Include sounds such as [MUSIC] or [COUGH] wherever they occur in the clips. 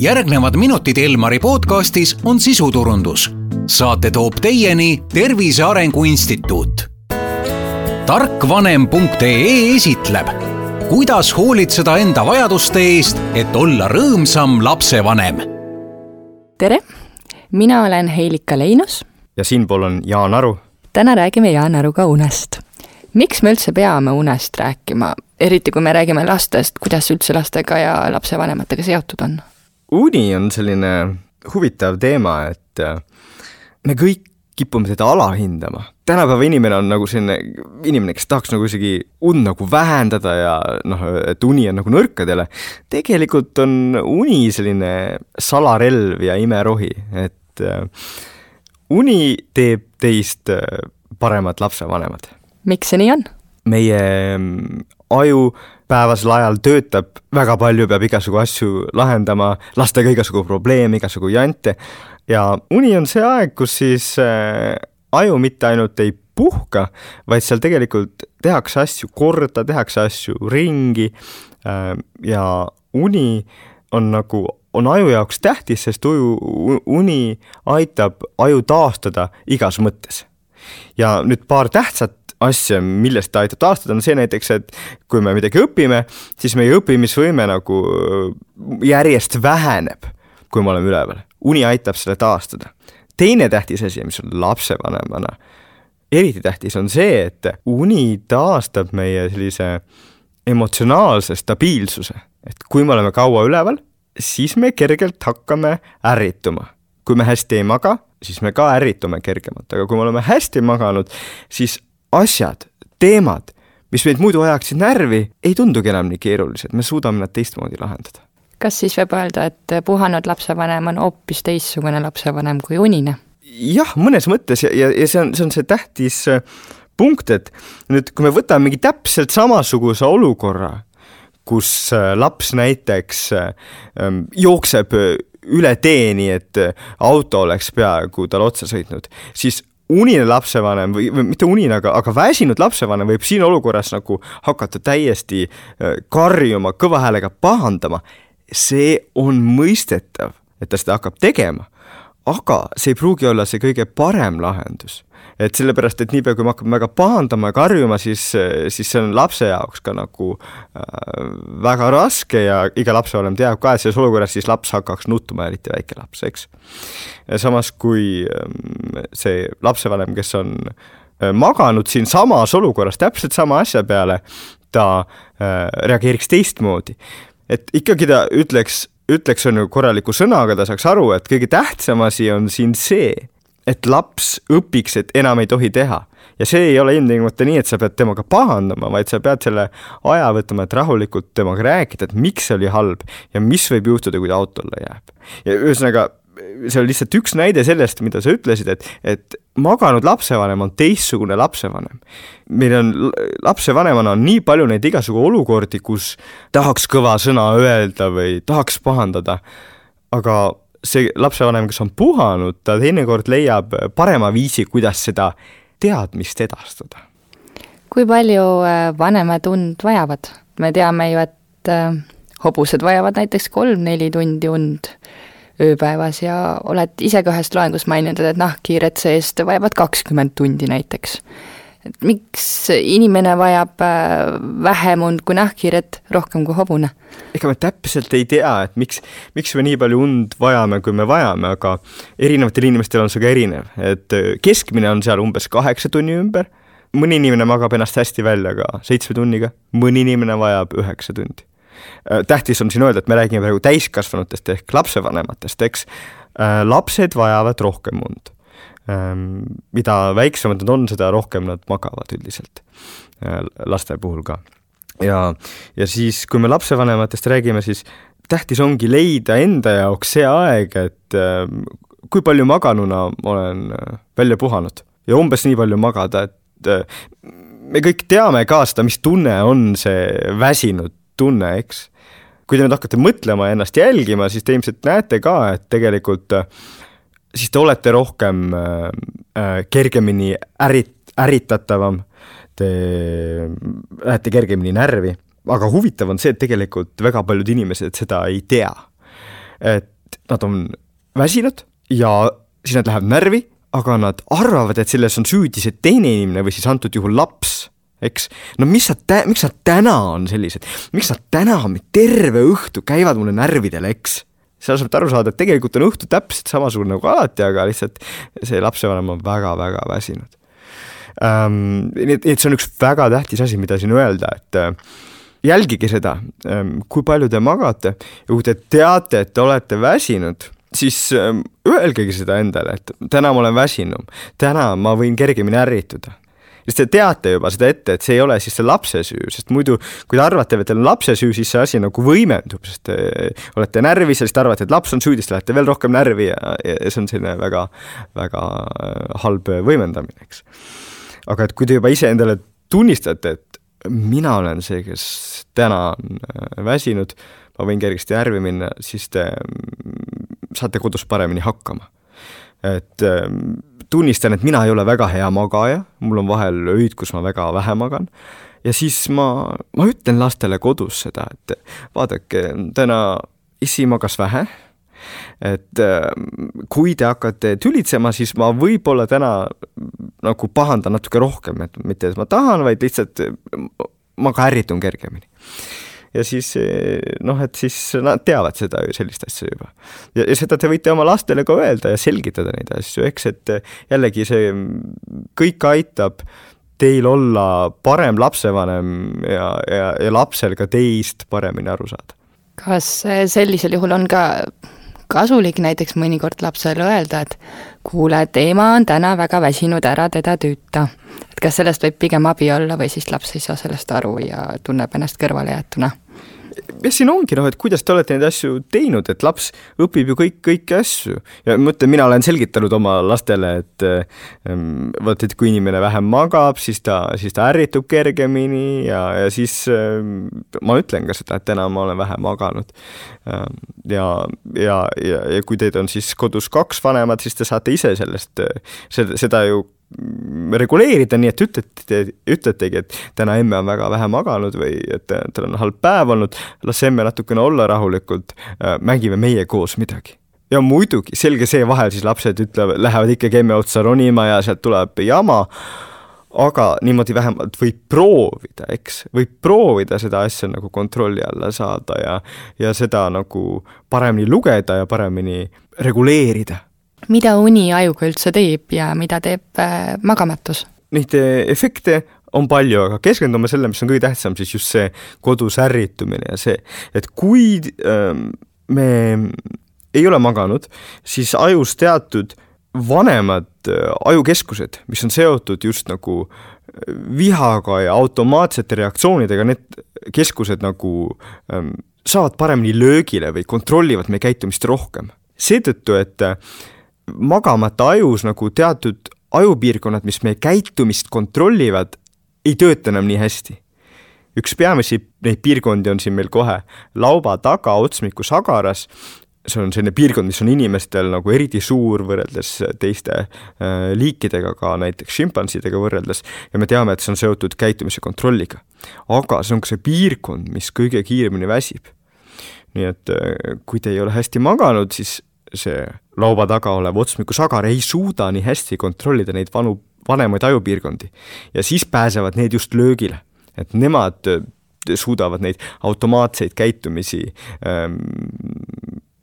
järgnevad minutid Elmari podcastis on sisuturundus. saate toob teieni Tervise Arengu Instituut. tarkvanem.ee esitleb, kuidas hoolitseda enda vajaduste eest, et olla rõõmsam lapsevanem. tere, mina olen Heilika Leinus. ja siinpool on Jaan Aru. täna räägime Jaan Aruga unest. miks me üldse peame unest rääkima, eriti kui me räägime lastest, kuidas üldse lastega ja lapsevanematega seotud on? Uni on selline huvitav teema, et äh, me kõik kipume teda alahindama. tänapäeva inimene on nagu selline inimene, kes tahaks nagu isegi und nagu vähendada ja noh, et uni on nagu nõrkadele. tegelikult on uni selline salarelv ja imerohi, et äh, uni teeb teist äh, paremad lapsevanemad. miks see nii on? Meie mm, aju päevasel ajal töötab väga palju, peab igasugu asju lahendama, lastega igasugu probleeme, igasugu jante ja uni on see aeg, kus siis äh, aju mitte ainult ei puhka, vaid seal tegelikult tehakse asju korda, tehakse asju ringi äh, ja uni on nagu, on aju jaoks tähtis, sest uju, uni aitab aju taastada igas mõttes. ja nüüd paar tähtsat asja, millest ta aitab taastada, on see näiteks, et kui me midagi õpime, siis meie õppimisvõime nagu järjest väheneb, kui me oleme üleval. uni aitab selle taastada. teine tähtis asi, mis on lapsevanemana eriti tähtis, on see, et uni taastab meie sellise emotsionaalse stabiilsuse. et kui me oleme kaua üleval, siis me kergelt hakkame ärrituma. kui me hästi ei maga, siis me ka ärritume kergemalt, aga kui me oleme hästi maganud, siis asjad, teemad, mis meid muidu ajaksid närvi, ei tundugi enam nii keerulised, me suudame nad teistmoodi lahendada. kas siis võib öelda, et puhanud lapsevanem on hoopis teistsugune lapsevanem kui unine? jah, mõnes mõttes ja, ja, ja see on, see on see tähtis äh, punkt, et nüüd, kui me võtame mingi täpselt samasuguse olukorra, kus äh, laps näiteks äh, ähm, jookseb üle tee, nii et auto oleks peaaegu talle otsa sõitnud, siis unine lapsevanem või, või mitte unine, aga, aga väsinud lapsevanem võib siin olukorras nagu hakata täiesti äh, karjuma, kõva häälega pahandama. see on mõistetav, et ta seda hakkab tegema, aga see ei pruugi olla see kõige parem lahendus et sellepärast, et niipea, kui me hakkame väga pahandama ja karjuma, siis, siis see on lapse jaoks ka nagu äh, väga raske ja iga lapsevanem teab ka, et selles olukorras siis laps hakkaks nutma, eriti väike laps, eks. samas kui äh, see lapsevanem, kes on äh, maganud siinsamas olukorras täpselt sama asja peale, ta äh, reageeriks teistmoodi. et ikkagi ta ütleks, ütleks on ju korraliku sõnaga, ta saaks aru, et kõige tähtsam asi on siin see et laps õpiks, et enam ei tohi teha. ja see ei ole ilmtingimata nii, et sa pead temaga pahandama, vaid sa pead selle aja võtma, et rahulikult temaga rääkida, et miks see oli halb ja mis võib juhtuda, kui ta autole jääb. ja ühesõnaga, see on lihtsalt üks näide sellest, mida sa ütlesid, et, et maganud lapsevanem on teistsugune lapsevanem. meil on, lapsevanemana on nii palju neid igasugu olukordi, kus tahaks kõva sõna öelda või tahaks pahandada, aga see lapsevanem, kes on puhanud, ta teinekord leiab parema viisi, kuidas seda teadmist edastada. kui palju äh, vanemad und vajavad? me teame ju, et äh, hobused vajavad näiteks kolm-neli tundi und ööpäevas ja oled ise ka ühest loengust maininud, et nahkhiired seest vajavad kakskümmend tundi näiteks et miks inimene vajab äh, vähem und kui nahkhiired rohkem kui hobune? ega me täpselt ei tea, et miks, miks me nii palju und vajame, kui me vajame, aga erinevatel inimestel on see ka erinev, et äh, keskmine on seal umbes kaheksa tunni ümber, mõni inimene magab ennast hästi välja ka seitsme tunniga, mõni inimene vajab üheksa tundi. Äh, tähtis on siin öelda, et me räägime praegu täiskasvanutest ehk lapsevanematest, eks, lapsed vajavad rohkem und. Ehm, mida väiksemad nad on, seda rohkem nad magavad üldiselt, äh, laste puhul ka. ja, ja siis, kui me lapsevanematest räägime, siis tähtis ongi leida enda jaoks see aeg, et kui palju maganuna olen äh, välja puhanud. Ja umbes nii palju magada, et äh, me kõik teame ka seda, mis tunne on see väsinud tunne, eks. kui te nüüd hakkate mõtlema ja ennast jälgima, siis te ilmselt näete ka, et tegelikult äh, siis te olete rohkem äh, äh, kergemini ärit-, ärritatavam, te lähete kergemini närvi, aga huvitav on see, et tegelikult väga paljud inimesed seda ei tea. et nad on väsinud ja siis nad lähevad närvi, aga nad arvavad, et selles on süüdi see teine inimene või siis antud juhul laps, eks. no mis sa miks nad täna on sellised, miks nad täna terve õhtu käivad mulle närvidele, eks seal saab aru saada, et tegelikult on õhtu täpselt samasugune nagu alati, aga lihtsalt see lapsevanem on väga-väga väsinud ähm,. nii et, nii et see on üks väga tähtis asi, mida siin öelda, et äh, jälgige seda, ähm, kui palju te magate ja kui te teate, et te olete väsinud, siis ähm, öelgegi seda endale, et täna ma olen väsinum, täna ma võin kergemini ärrituda sest te teate juba seda ette, et see ei ole siis see lapse süü, sest muidu kui te arvate, et teil on lapse süü, siis see asi nagu võimendub, sest te olete närvis ja siis te arvate, et laps on süüdi, siis te lähete veel rohkem närvi ja, ja see on selline väga, väga äh, halb võimendamine, eks. aga et kui te juba iseendale tunnistate, et mina olen see, kes täna on äh, väsinud, ma võin kergesti närvi minna, siis te mm, saate kodus paremini hakkama. et ähm, tunnistan, et mina ei ole väga hea magaja, mul on vahel öid, kus ma väga vähe magan, ja siis ma, ma ütlen lastele kodus seda, et vaadake, täna issi magas vähe, et ähm, kui te hakkate tülitsema, siis ma võib-olla täna nagu pahandan natuke rohkem, et mitte, et ma tahan, vaid lihtsalt ma ka ärritun kergemini ja siis noh, et siis nad teavad seda ju, sellist asja juba. ja, seda te võite oma lastele ka öelda ja selgitada neid asju, eks, et jällegi see kõik aitab teil olla parem lapsevanem ja, ja, ja lapsel ka teist paremini aru saada. kas sellisel juhul on ka kasulik näiteks mõnikord lapsele öelda, et kuule, et ema on täna väga väsinud, ära teda tüüta. et kas sellest võib pigem abi olla või siis laps ei saa sellest aru ja tunneb ennast kõrvalejäetuna? Jah, siin ongi noh, et kuidas te olete neid asju teinud, et laps õpib ju kõik, kõiki asju ja ma ütlen, mina olen selgitanud oma lastele, et ähm, vot, et kui inimene vähem magab, siis ta, siis ta ärritub kergemini ja, ja siis ähm, ma ütlen ka seda, et täna ma olen vähe maganud ähm,. ja, ja, ja, ja kui teid on siis kodus kaks vanemat, siis te saate ise sellest, seda, seda ju reguleerida, nii et ütlete, ütletegi, et täna emme on väga vähe maganud või et tal on halb päev olnud, las emme natukene olla rahulikult, äh, mängime meie koos midagi. ja muidugi, selge see, vahel siis lapsed ütlevad, lähevad ikkagi emme otsa ronima ja sealt tuleb jama, aga niimoodi vähemalt võib proovida, eks, võib proovida seda asja nagu kontrolli alla saada ja, ja seda nagu paremini lugeda ja paremini reguleerida mida uni ajuga üldse teeb ja mida teeb äh, magamatus? Neid äh, efekte on palju, aga keskendume selle, mis on kõige tähtsam, siis just see kodus ärritumine ja see, et kui ähm, me ei ole maganud, siis ajus teatud vanemad äh, ajukeskused, mis on seotud just nagu vihaga ja automaatsete reaktsioonidega, need keskused nagu ähm, saavad paremini löögile või kontrollivad meie käitumist rohkem. seetõttu, et äh, magamata ajus nagu teatud ajupiirkonnad, mis meie käitumist kontrollivad, ei tööta enam nii hästi. üks peamisi neid piirkondi on siin meil kohe lauba taga otsmiku sagaras, see on selline piirkond, mis on inimestel nagu eriti suur võrreldes teiste äh, liikidega, ka näiteks šimpansidega võrreldes, ja me teame, et see on seotud käitumise kontrolliga. aga see on ka see piirkond, mis kõige kiiremini väsib. nii et äh, kui te ei ole hästi maganud, siis see laua taga olev otsmikusagar ei suuda nii hästi kontrollida neid vanu, vanemaid ajupiirkondi. ja siis pääsevad need just löögile, et nemad äh, suudavad neid automaatseid käitumisi ähm,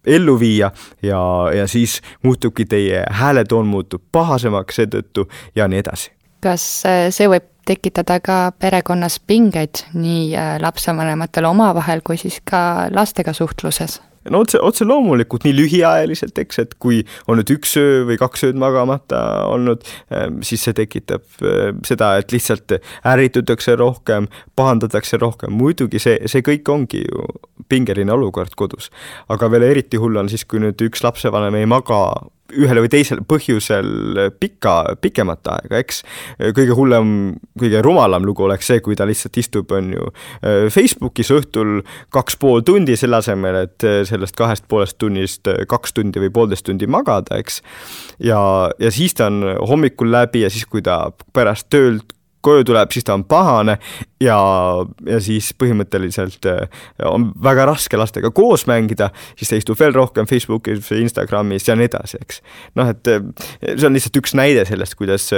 ellu viia ja, ja siis muutubki teie hääletoon muutub pahasemaks seetõttu ja nii edasi. kas äh, see võib tekitada ka perekonnas pingeid nii äh, lapsevanematel omavahel kui siis ka lastega suhtluses? No otse, otse loomulikult nii lühiajaliselt, eks, et kui on nüüd üks öö või kaks ööd magamata olnud, ehm, siis see tekitab ehm, seda, et lihtsalt ärritutakse rohkem, pahandatakse rohkem, muidugi see, see kõik ongi ju pingeline olukord kodus. aga veel eriti hull on siis, kui nüüd üks lapsevanem ei maga ühel või teisel põhjusel pika, pikemat aega, eks. kõige hullem, kõige rumalam lugu oleks see, kui ta lihtsalt istub, on ju, Facebookis õhtul kaks pool tundi, selle asemel, et sellest kahest poolest tunnist kaks tundi või poolteist tundi magada, eks. ja, ja siis ta on hommikul läbi ja siis, kui ta pärast töölt koju tuleb, siis ta on pahane ja, ja siis põhimõtteliselt äh, on väga raske lastega koos mängida, siis ta istub veel rohkem Facebookis, Instagramis ja nii edasi, eks. noh, et äh, see on lihtsalt üks näide sellest, kuidas,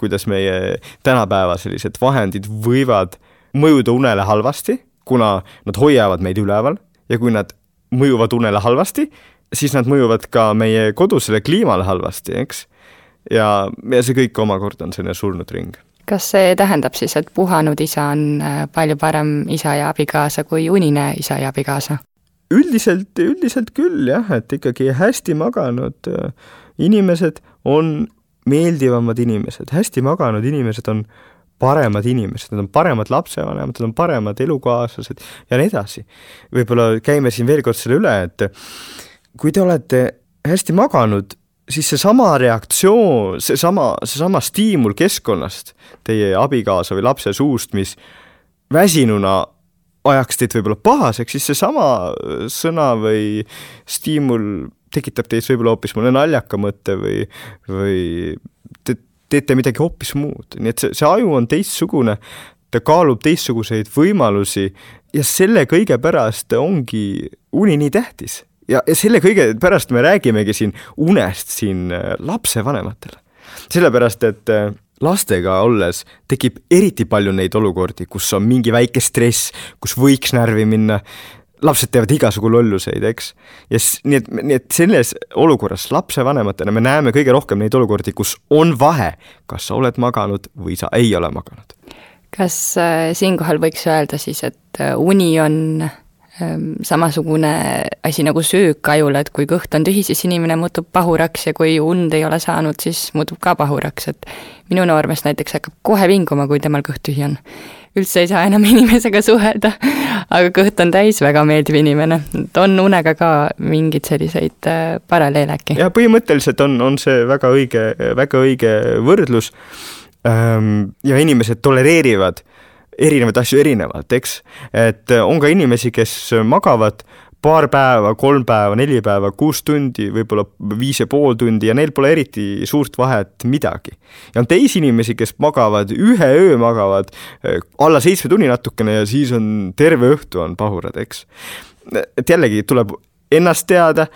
kuidas meie tänapäeva sellised vahendid võivad mõjuda unele halvasti, kuna nad hoiavad meid üleval ja kui nad mõjuvad unele halvasti, siis nad mõjuvad ka meie kodusele kliimale halvasti, eks. ja, ja see kõik omakorda on selline surnud ring. Kas see tähendab siis, et puhanud isa on äh, palju parem isa ja abikaasa kui unine isa ja abikaasa? üldiselt, üldiselt küll jah, et ikkagi hästi maganud äh, inimesed on meeldivamad inimesed, hästi maganud inimesed on paremad inimesed, nad on paremad lapsevanemad, nad on paremad elukaaslased ja nii edasi. võib-olla käime siin veel kord selle üle, et kui te olete hästi maganud, siis seesama reaktsioon, seesama, seesama stiimul keskkonnast, teie abikaasa või lapse suust, mis väsinuna ajaks teid võib-olla pahaseks, siis seesama sõna või stiimul tekitab teis võib-olla hoopis mõne naljaka mõtte või, või te teete midagi hoopis muud, nii et see, see aju on teistsugune, ta kaalub teistsuguseid võimalusi ja selle kõige pärast ongi uni nii tähtis. Ja, ja selle kõige pärast me räägimegi siin unest siin äh, lapsevanematele. sellepärast, et äh, lastega olles tekib eriti palju neid olukordi, kus on mingi väike stress, kus võiks närvi minna, lapsed teevad igasugu lolluseid, eks. ja s-, nii et, nii et selles olukorras lapsevanematena me näeme kõige rohkem neid olukordi, kus on vahe, kas sa oled maganud või sa ei ole maganud. kas äh, siinkohal võiks öelda siis, et uni on samasugune asi nagu söök ajule, et kui kõht on tühi, siis inimene muutub pahuraks ja kui und ei ole saanud, siis muutub ka pahuraks, et minu noormees näiteks hakkab kohe vinguma, kui temal kõht tühi on üldse ei saa enam [LAUGHS] inimesega suhelda, aga kõht on täis, väga meeldiv inimene. et on unega ka mingeid selliseid äh, paralleele äkki? ja põhimõtteliselt on, on see väga õige, väga õige võrdlus. Ehm, ja inimesed tolereerivad erinevaid asju erinevalt, eks. et on ka inimesi, kes magavad paar päeva, kolm päeva, neli päeva, kuus tundi, võib-olla viis ja pool tundi ja neil pole eriti suurt vahet midagi. ja on teisi inimesi, kes magavad, ühe öö magavad eh, alla seitsme tunni natukene ja siis on terve õhtu on pahurad, eks. et jällegi tuleb ennast teada,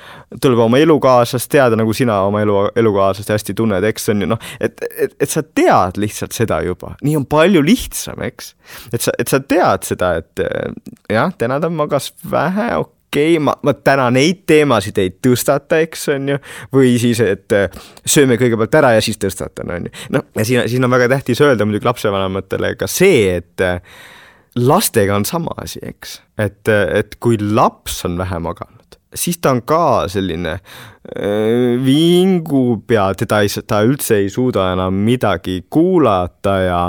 tuleb oma elukaaslast teada, nagu sina oma elu, elukaaslast hästi tunned, eks on ju noh, et, et, et sa tead lihtsalt seda juba, nii on palju lihtsam, eks. et sa, et sa tead seda, et jah, täna ta magas vähe, okei okay,, ma, ma täna neid teemasid ei tõstata, eks on ju, või siis, et äh, sööme kõigepealt ära ja siis tõstatan, on ju. noh, ja siin, siin on väga tähtis öelda muidugi lapsevanematele ka see, et äh, lastega on sama asi, eks, et, et kui laps on vähe maganud, siis ta on ka selline vingub ja teda ei, ta üldse ei suuda enam midagi kuulata ja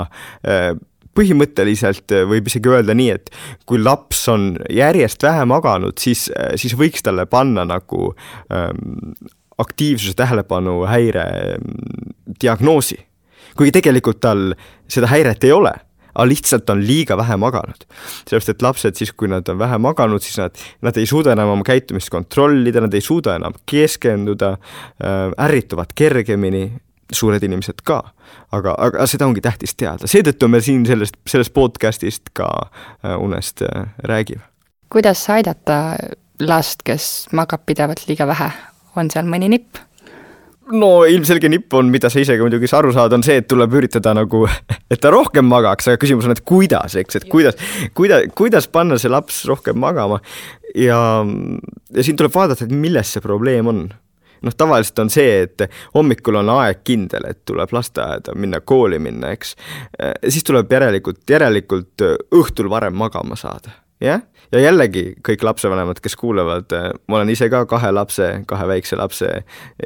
põhimõtteliselt äh, võib isegi öelda nii, et kui laps on järjest vähe maganud, siis, äh, siis võiks talle panna nagu ähm, aktiivsuse tähelepanu häire ähm, diagnoosi. kuigi tegelikult tal seda häiret ei ole aga lihtsalt on liiga vähe maganud. sellepärast, et lapsed siis, kui nad on vähe maganud, siis nad, nad ei suuda enam oma käitumist kontrollida, nad ei suuda enam keskenduda äh,, ärrituvad kergemini, suured inimesed ka. aga, aga seda ongi tähtis teada, seetõttu me siin sellest, sellest podcast'ist ka äh, unest äh, räägime. kuidas aidata last, kes magab pidevalt liiga vähe, on seal mõni nipp? No ilmselge nipp on, mida sa isegi muidugi aru saad, on see, et tuleb üritada nagu, [LAUGHS] et ta rohkem magaks, aga küsimus on, et kuidas, eks, et kuidas, kuidas, kuidas panna see laps rohkem magama. Ja, ja siin tuleb vaadata, et milles see probleem on. Noh, tavaliselt on see, et hommikul on aeg kindel, et tuleb lasteaeda minna, kooli minna, eks. siis tuleb järelikult, järelikult õhtul varem magama saada, jah. ja jällegi kõik lapsevanemad, kes kuulevad, ma olen ise ka kahe lapse, kahe väikse lapse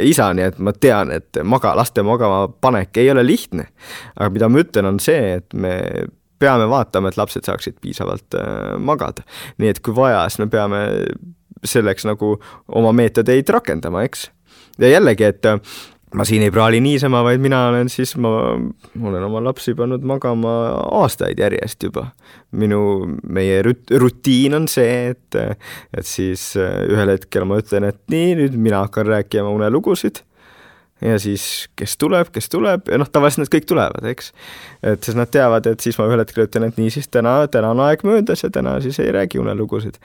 isa, nii et ma tean, et maga, laste magama panek ei ole lihtne. aga mida ma ütlen, on see, et me peame vaatama, et lapsed saaksid piisavalt äh, magada. nii et kui vaja, siis me peame selleks nagu oma meetodeid rakendama, eks ja jällegi, et äh, ma siin ei praali niisama, vaid mina olen siis, ma olen oma lapsi pannud magama aastaid järjest juba. minu, meie rut-, rutiin on see, et, et siis äh, ühel hetkel ma ütlen, et nii, nüüd mina hakkan rääkima unelugusid ja siis kes tuleb, kes tuleb ja noh, tavaliselt nad kõik tulevad, eks. et siis nad teavad, et siis ma ühel hetkel ütlen, et niisiis täna, täna on aeg möödas ja täna siis ei räägi unelugusid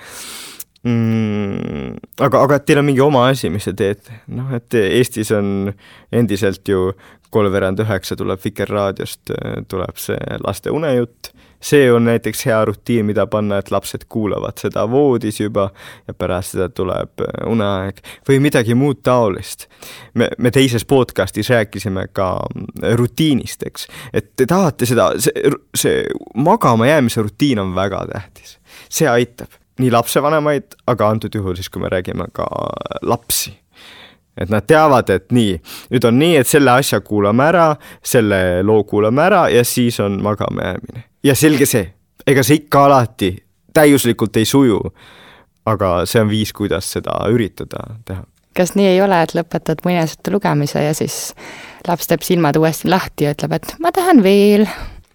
mm,. aga, aga teil on mingi oma asi, mis te teete, noh, et Eestis on endiselt ju kolmveerand üheksa tuleb Vikerraadiost, tuleb see laste unejutt see on näiteks hea rutiin, mida panna, et lapsed kuulavad seda voodis juba ja pärast seda tuleb äh, uneaeg või midagi muud taolist. me, me teises podcastis rääkisime ka äh, rutiinist, eks, et te tahate seda, see, see magama jäämise rutiin on väga tähtis. see aitab nii lapsevanemaid, aga antud juhul siis, kui me räägime ka lapsi et nad teavad, et nii, nüüd on nii, et selle asja kuulame ära, selle loo kuulame ära ja siis on magama jäämine ja selge see, ega see ikka alati täiuslikult ei suju. aga see on viis, kuidas seda üritada teha. kas nii ei ole, et lõpetad muinasjutu lugemise ja siis laps teeb silmad uuesti lahti ja ütleb, et ma tahan veel?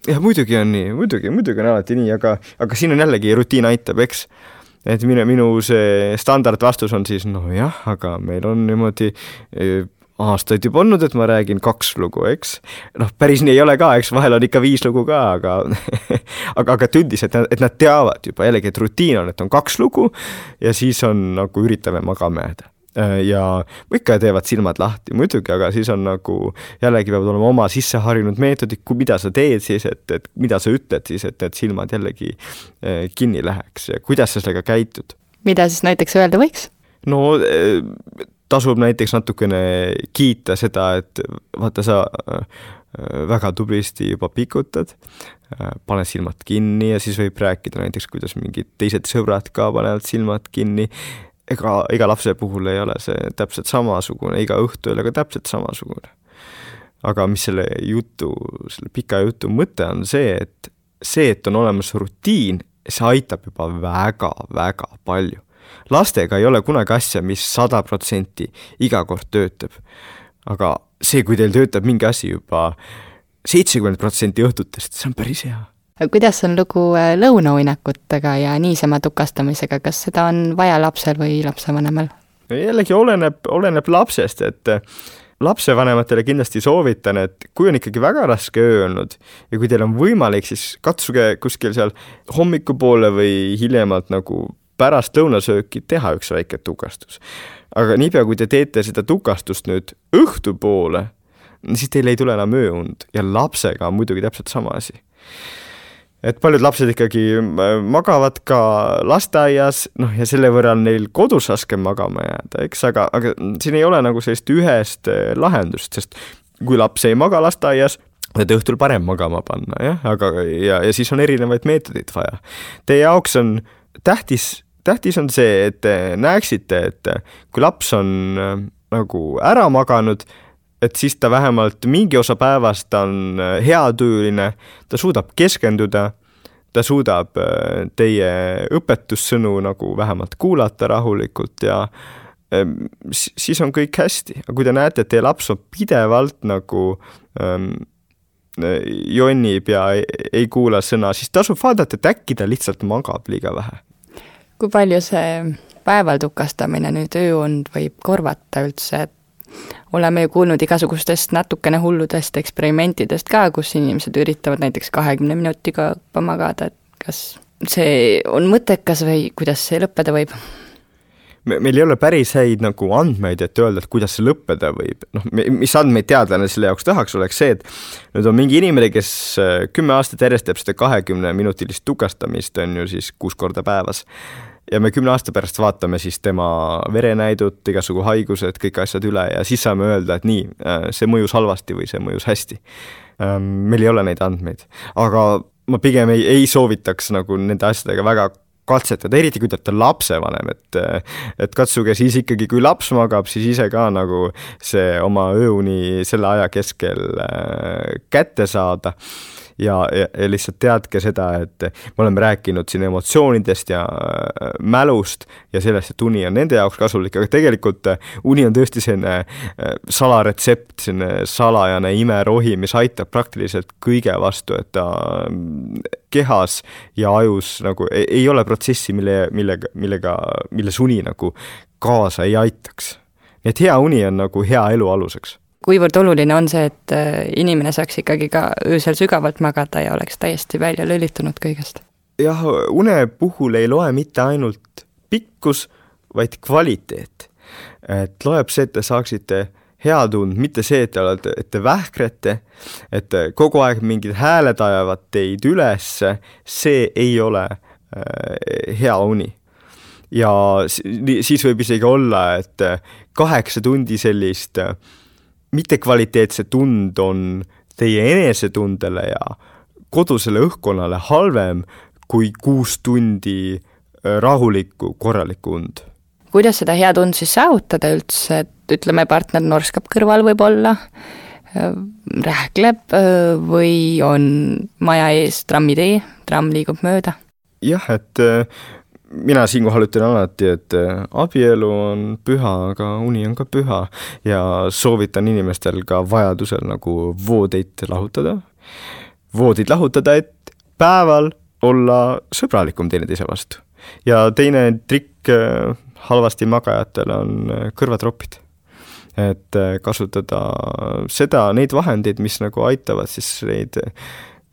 Jah, muidugi on nii, muidugi, muidugi on alati nii, aga, aga siin on jällegi rutiin aitab, eks et minu, minu see standardvastus on siis nojah, aga meil on niimoodi aastaid juba olnud, et ma räägin kaks lugu, eks. noh, päris nii ei ole ka, eks vahel on ikka viis lugu ka, aga [LAUGHS] aga, aga et üldiselt, et nad teavad juba jällegi, et rutiin on, et on kaks lugu ja siis on nagu üritame magama jääda ja ikka teevad silmad lahti muidugi, aga siis on nagu jällegi peavad olema oma sisseharjunud meetodid, mida sa teed siis, et, et mida sa ütled siis, et need silmad jällegi eh, kinni läheks ja kuidas sa sellega käitud. mida siis näiteks öelda võiks? no eh, tasub näiteks natukene kiita seda, et vaata, sa äh, väga tublisti juba pikutad, äh, pane silmad kinni ja siis võib rääkida näiteks, kuidas mingid teised sõbrad ka panevad silmad kinni, ega iga lapse puhul ei ole see täpselt samasugune, iga õhtu ei ole ka täpselt samasugune. aga mis selle jutu, selle pika jutu mõte on see, et see, et on olemas rutiin, see aitab juba väga-väga palju lastega ei ole kunagi asja, mis sada protsenti iga kord töötab. aga see, kui teil töötab mingi asi juba seitsekümmend protsenti õhtutest, see on päris hea. Kuidas on lugu äh, lõunauinakutega ja niisama tukastamisega, kas seda on vaja lapsel või lapsevanemal? jällegi oleneb, oleneb lapsest, et äh, lapsevanematele kindlasti soovitan, et kui on ikkagi väga raske öö olnud ja kui teil on võimalik, siis katsuge kuskil seal hommikupoole või hiljemalt nagu pärast lõunasööki teha üks väike tukastus. aga niipea, kui te teete seda tukastust nüüd õhtupoole, siis teil ei tule enam ööund ja lapsega on muidugi täpselt sama asi. Et paljud lapsed ikkagi äh, magavad ka lasteaias, noh ja selle võrra on neil kodus raskem magama jääda, eks, aga, aga siin ei ole nagu sellist ühest äh, lahendust, sest kui laps ei maga lasteaias, et õhtul parem magama panna, jah, aga ja, ja siis on erinevaid meetodeid vaja. Teie jaoks on tähtis, tähtis on see, et te näeksite, et kui laps on äh, nagu ära maganud, et siis ta vähemalt mingi osa päevast on äh, heatujuline, ta suudab keskenduda, ta suudab äh, teie õpetussõnu nagu vähemalt kuulata rahulikult ja ähm, siis on kõik hästi, aga kui te näete, et teie laps on pidevalt nagu ähm, jonnib ja ei, ei kuula sõna, siis tasub vaadata, et äkki ta lihtsalt magab liiga vähe. kui palju see päeval tukastamine nüüd ööund võib korvata üldse, et oleme ju kuulnud igasugustest natukene hulludest eksperimentidest ka, kus inimesed üritavad näiteks kahekümne minutiga magada, et kas see on mõttekas või kuidas see lõppeda võib? me, meil ei ole päris häid nagu andmeid, et öelda, et kuidas see lõppeda võib, noh, mis andmeid teadlane selle jaoks tahaks, oleks see, et nüüd on mingi inimene, kes äh, kümme aastat järjest teeb seda kahekümneminutilist tukastamist, on ju siis kuus korda päevas, ja me kümne aasta pärast vaatame siis tema verenäidut, igasugu haigused, kõik asjad üle ja siis saame öelda, et nii, äh, see mõjus halvasti või see mõjus hästi. Ähm, meil ei ole neid andmeid, aga ma pigem ei, ei soovitaks nagu nende asjadega väga katsetada, eriti kui te olete lapsevanem, et et katsuge siis ikkagi, kui laps magab, siis ise ka nagu see oma ööuni selle aja keskel äh, kätte saada ja, ja, ja lihtsalt teadke seda, et me oleme rääkinud siin emotsioonidest ja äh, mälust ja sellest, et uni on nende jaoks kasulik, aga tegelikult äh, uni on tõesti selline äh, salaretsept, selline salajane imerohi, mis aitab praktiliselt kõige vastu, et ta kehas ja ajus nagu ei, ei ole protsessi, mille, millega, millega, milles uni nagu kaasa ei aitaks. nii et hea uni on nagu hea elu aluseks kuivõrd oluline on see, et äh, inimene saaks ikkagi ka öösel sügavalt magada ja oleks täiesti välja lülitunud kõigest? jah, une puhul ei loe mitte ainult pikkus, vaid kvaliteet. et loeb see, et te saaksite hea tund, mitte see, et te olete, et te vähkrate, et kogu aeg mingid hääled ajavad teid üles, see ei ole äh, hea uni. ja siis võib isegi olla, et kaheksa tundi sellist äh, mittekvaliteetset und on teie enesetundele ja kodusele õhkkonnale halvem kui kuus tundi äh, rahulikku, korralikku und kuidas seda head und siis saavutada üldse, et ütleme, partner norskab kõrval võib-olla, äh, rähkleb äh, või on maja ees trammitee, tramm liigub mööda? jah, et mina siinkohal ütlen alati, et abielu on püha, aga uni on ka püha ja soovitan inimestel ka vajadusel nagu voodeid lahutada, voodid lahutada, et päeval olla sõbralikum teineteise vastu. ja teine trikk halvasti magajatel on äh, kõrvatropid. et äh, kasutada seda, neid vahendeid, mis nagu aitavad siis neid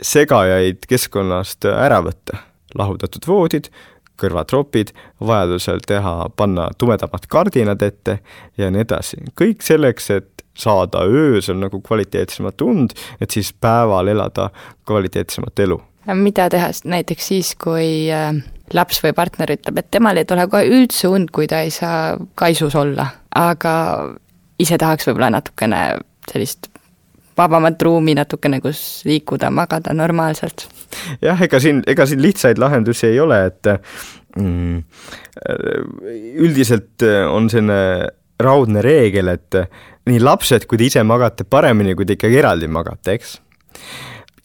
segajaid keskkonnast ära võtta. lahutatud voodid, kõrvatropid, vajadusel teha, panna tumedamad kardinad ette ja nii edasi. kõik selleks, et saada öösel nagu kvaliteetsemat und, et siis päeval elada kvaliteetsemat elu. mida teha näiteks siis, kui äh laps või partner ütleb, et temal ei tule kohe üldse und, kui ta ei saa kaisus olla, aga ise tahaks võib-olla natukene sellist vabamat ruumi natukene, kus liikuda, magada normaalselt. jah, ega siin, ega siin lihtsaid lahendusi ei ole, et mm, üldiselt on selline raudne reegel, et nii lapsed kui te ise magate paremini, kui te ikkagi eraldi magate, eks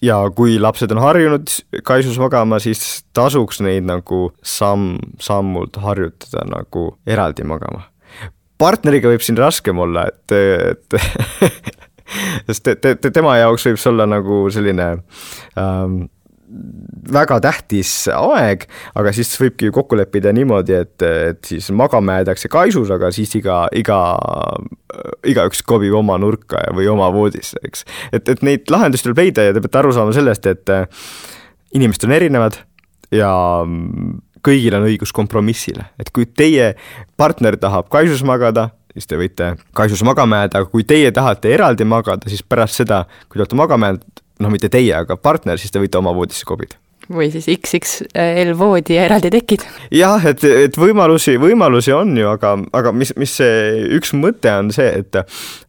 ja kui lapsed on harjunud kaisus magama, siis tasuks neid nagu samm-sammult harjutada nagu eraldi magama. partneriga võib siin raskem olla, et, et [LAUGHS] [LAUGHS] sest te, te, tema jaoks võib see olla nagu selline ähm, väga tähtis aeg, aga siis võibki kokku leppida niimoodi, et, et siis magama jäädakse kaisus, aga siis iga, iga, igaüks kobib oma nurka või oma voodisse, eks. et, et neid lahendusi tuleb leida ja te peate aru saama sellest, et inimesed on erinevad ja kõigil on õigus kompromissile, et kui teie partner tahab kaisus magada, siis te võite kaisus magama jääda, aga kui teie tahate eraldi magada, siis pärast seda, kui te olete magama jäänud, noh, mitte teie, aga partner, siis te võite oma voodisse kobida või siis XXL voodi ja eraldi tekid. jah, et, et võimalusi, võimalusi on ju, aga, aga mis, mis see üks mõte on see, et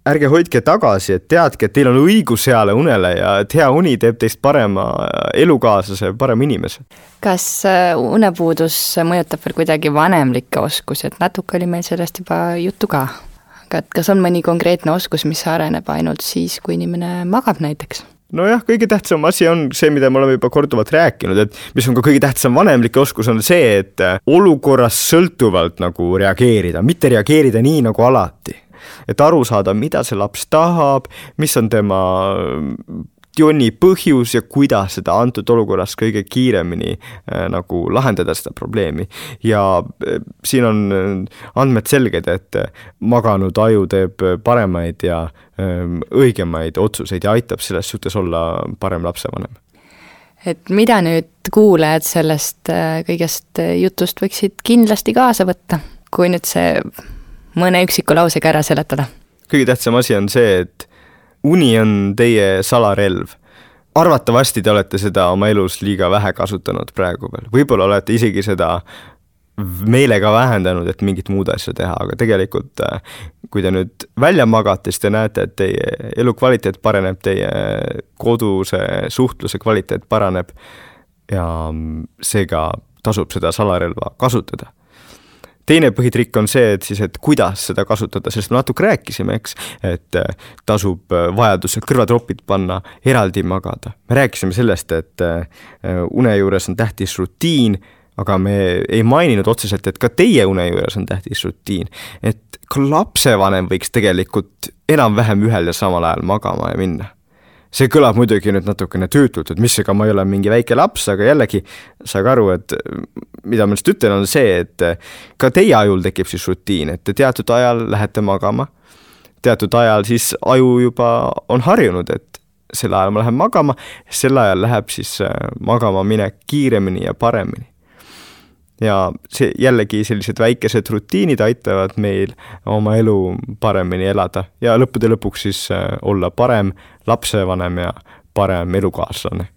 ärge hoidke tagasi, et teadke, et teil on õigus heale unele ja et hea uni teeb teist parema elukaaslase, parema inimese. kas äh, unepuudus mõjutab veel kuidagi vanemlikke oskusi, et natuke oli meil sellest juba juttu ka, aga et kas on mõni konkreetne oskus, mis areneb ainult siis, kui inimene magab näiteks? Nojah, kõige tähtsam asi on see, mida me oleme juba korduvalt rääkinud, et mis on ka kõige tähtsam vanemlik oskus, on see, et olukorrast sõltuvalt nagu reageerida, mitte reageerida nii nagu alati. et aru saada, mida see laps tahab, mis on tema jonni põhjus ja kuidas seda antud olukorras kõige kiiremini äh, nagu lahendada seda probleemi. ja äh, siin on äh, andmed selged, et äh, maganud aju teeb äh, paremaid ja äh, õigemaid otsuseid ja aitab selles suhtes olla parem lapsevanem et mida nüüd kuulajad sellest kõigest jutust võiksid kindlasti kaasa võtta, kui nüüd see mõne üksiku lausega ära seletada? kõige tähtsam asi on see, et uni on teie salarelv. arvatavasti te olete seda oma elus liiga vähe kasutanud praegu veel, võib-olla olete isegi seda meelega vähendanud, et mingit muud asja teha, aga tegelikult äh, kui te nüüd välja magate, siis te näete, et teie elukvaliteet paraneb, teie koduse suhtluse kvaliteet paraneb ja seega tasub seda salarelva kasutada teine põhitrikk on see, et siis, et kuidas seda kasutada, sellest me natuke rääkisime, eks, et äh, tasub äh, vajadusel kõrvatropid panna, eraldi magada. me rääkisime sellest, et äh, une juures on tähtis rutiin, aga me ei maininud otseselt, et ka teie une juures on tähtis rutiin. et ka lapsevanem võiks tegelikult enam-vähem ühel ja samal ajal magama ja minna see kõlab muidugi nüüd natukene tüütult, et mis, ega ma ei ole mingi väike laps, aga jällegi saage aru, et mida ma lihtsalt ütlen, on see, et ka teie ajul tekib siis rutiin, et te teatud ajal lähete magama, teatud ajal siis aju juba on harjunud, et sel ajal ma lähen magama, sel ajal läheb siis äh, magama minek kiiremini ja paremini. Ja see jällegi sellised väikesed rutiinid aitavad meil oma elu paremini elada ja lõppude lõpuks siis äh, olla parem lapsevanem ja parem elukaaslane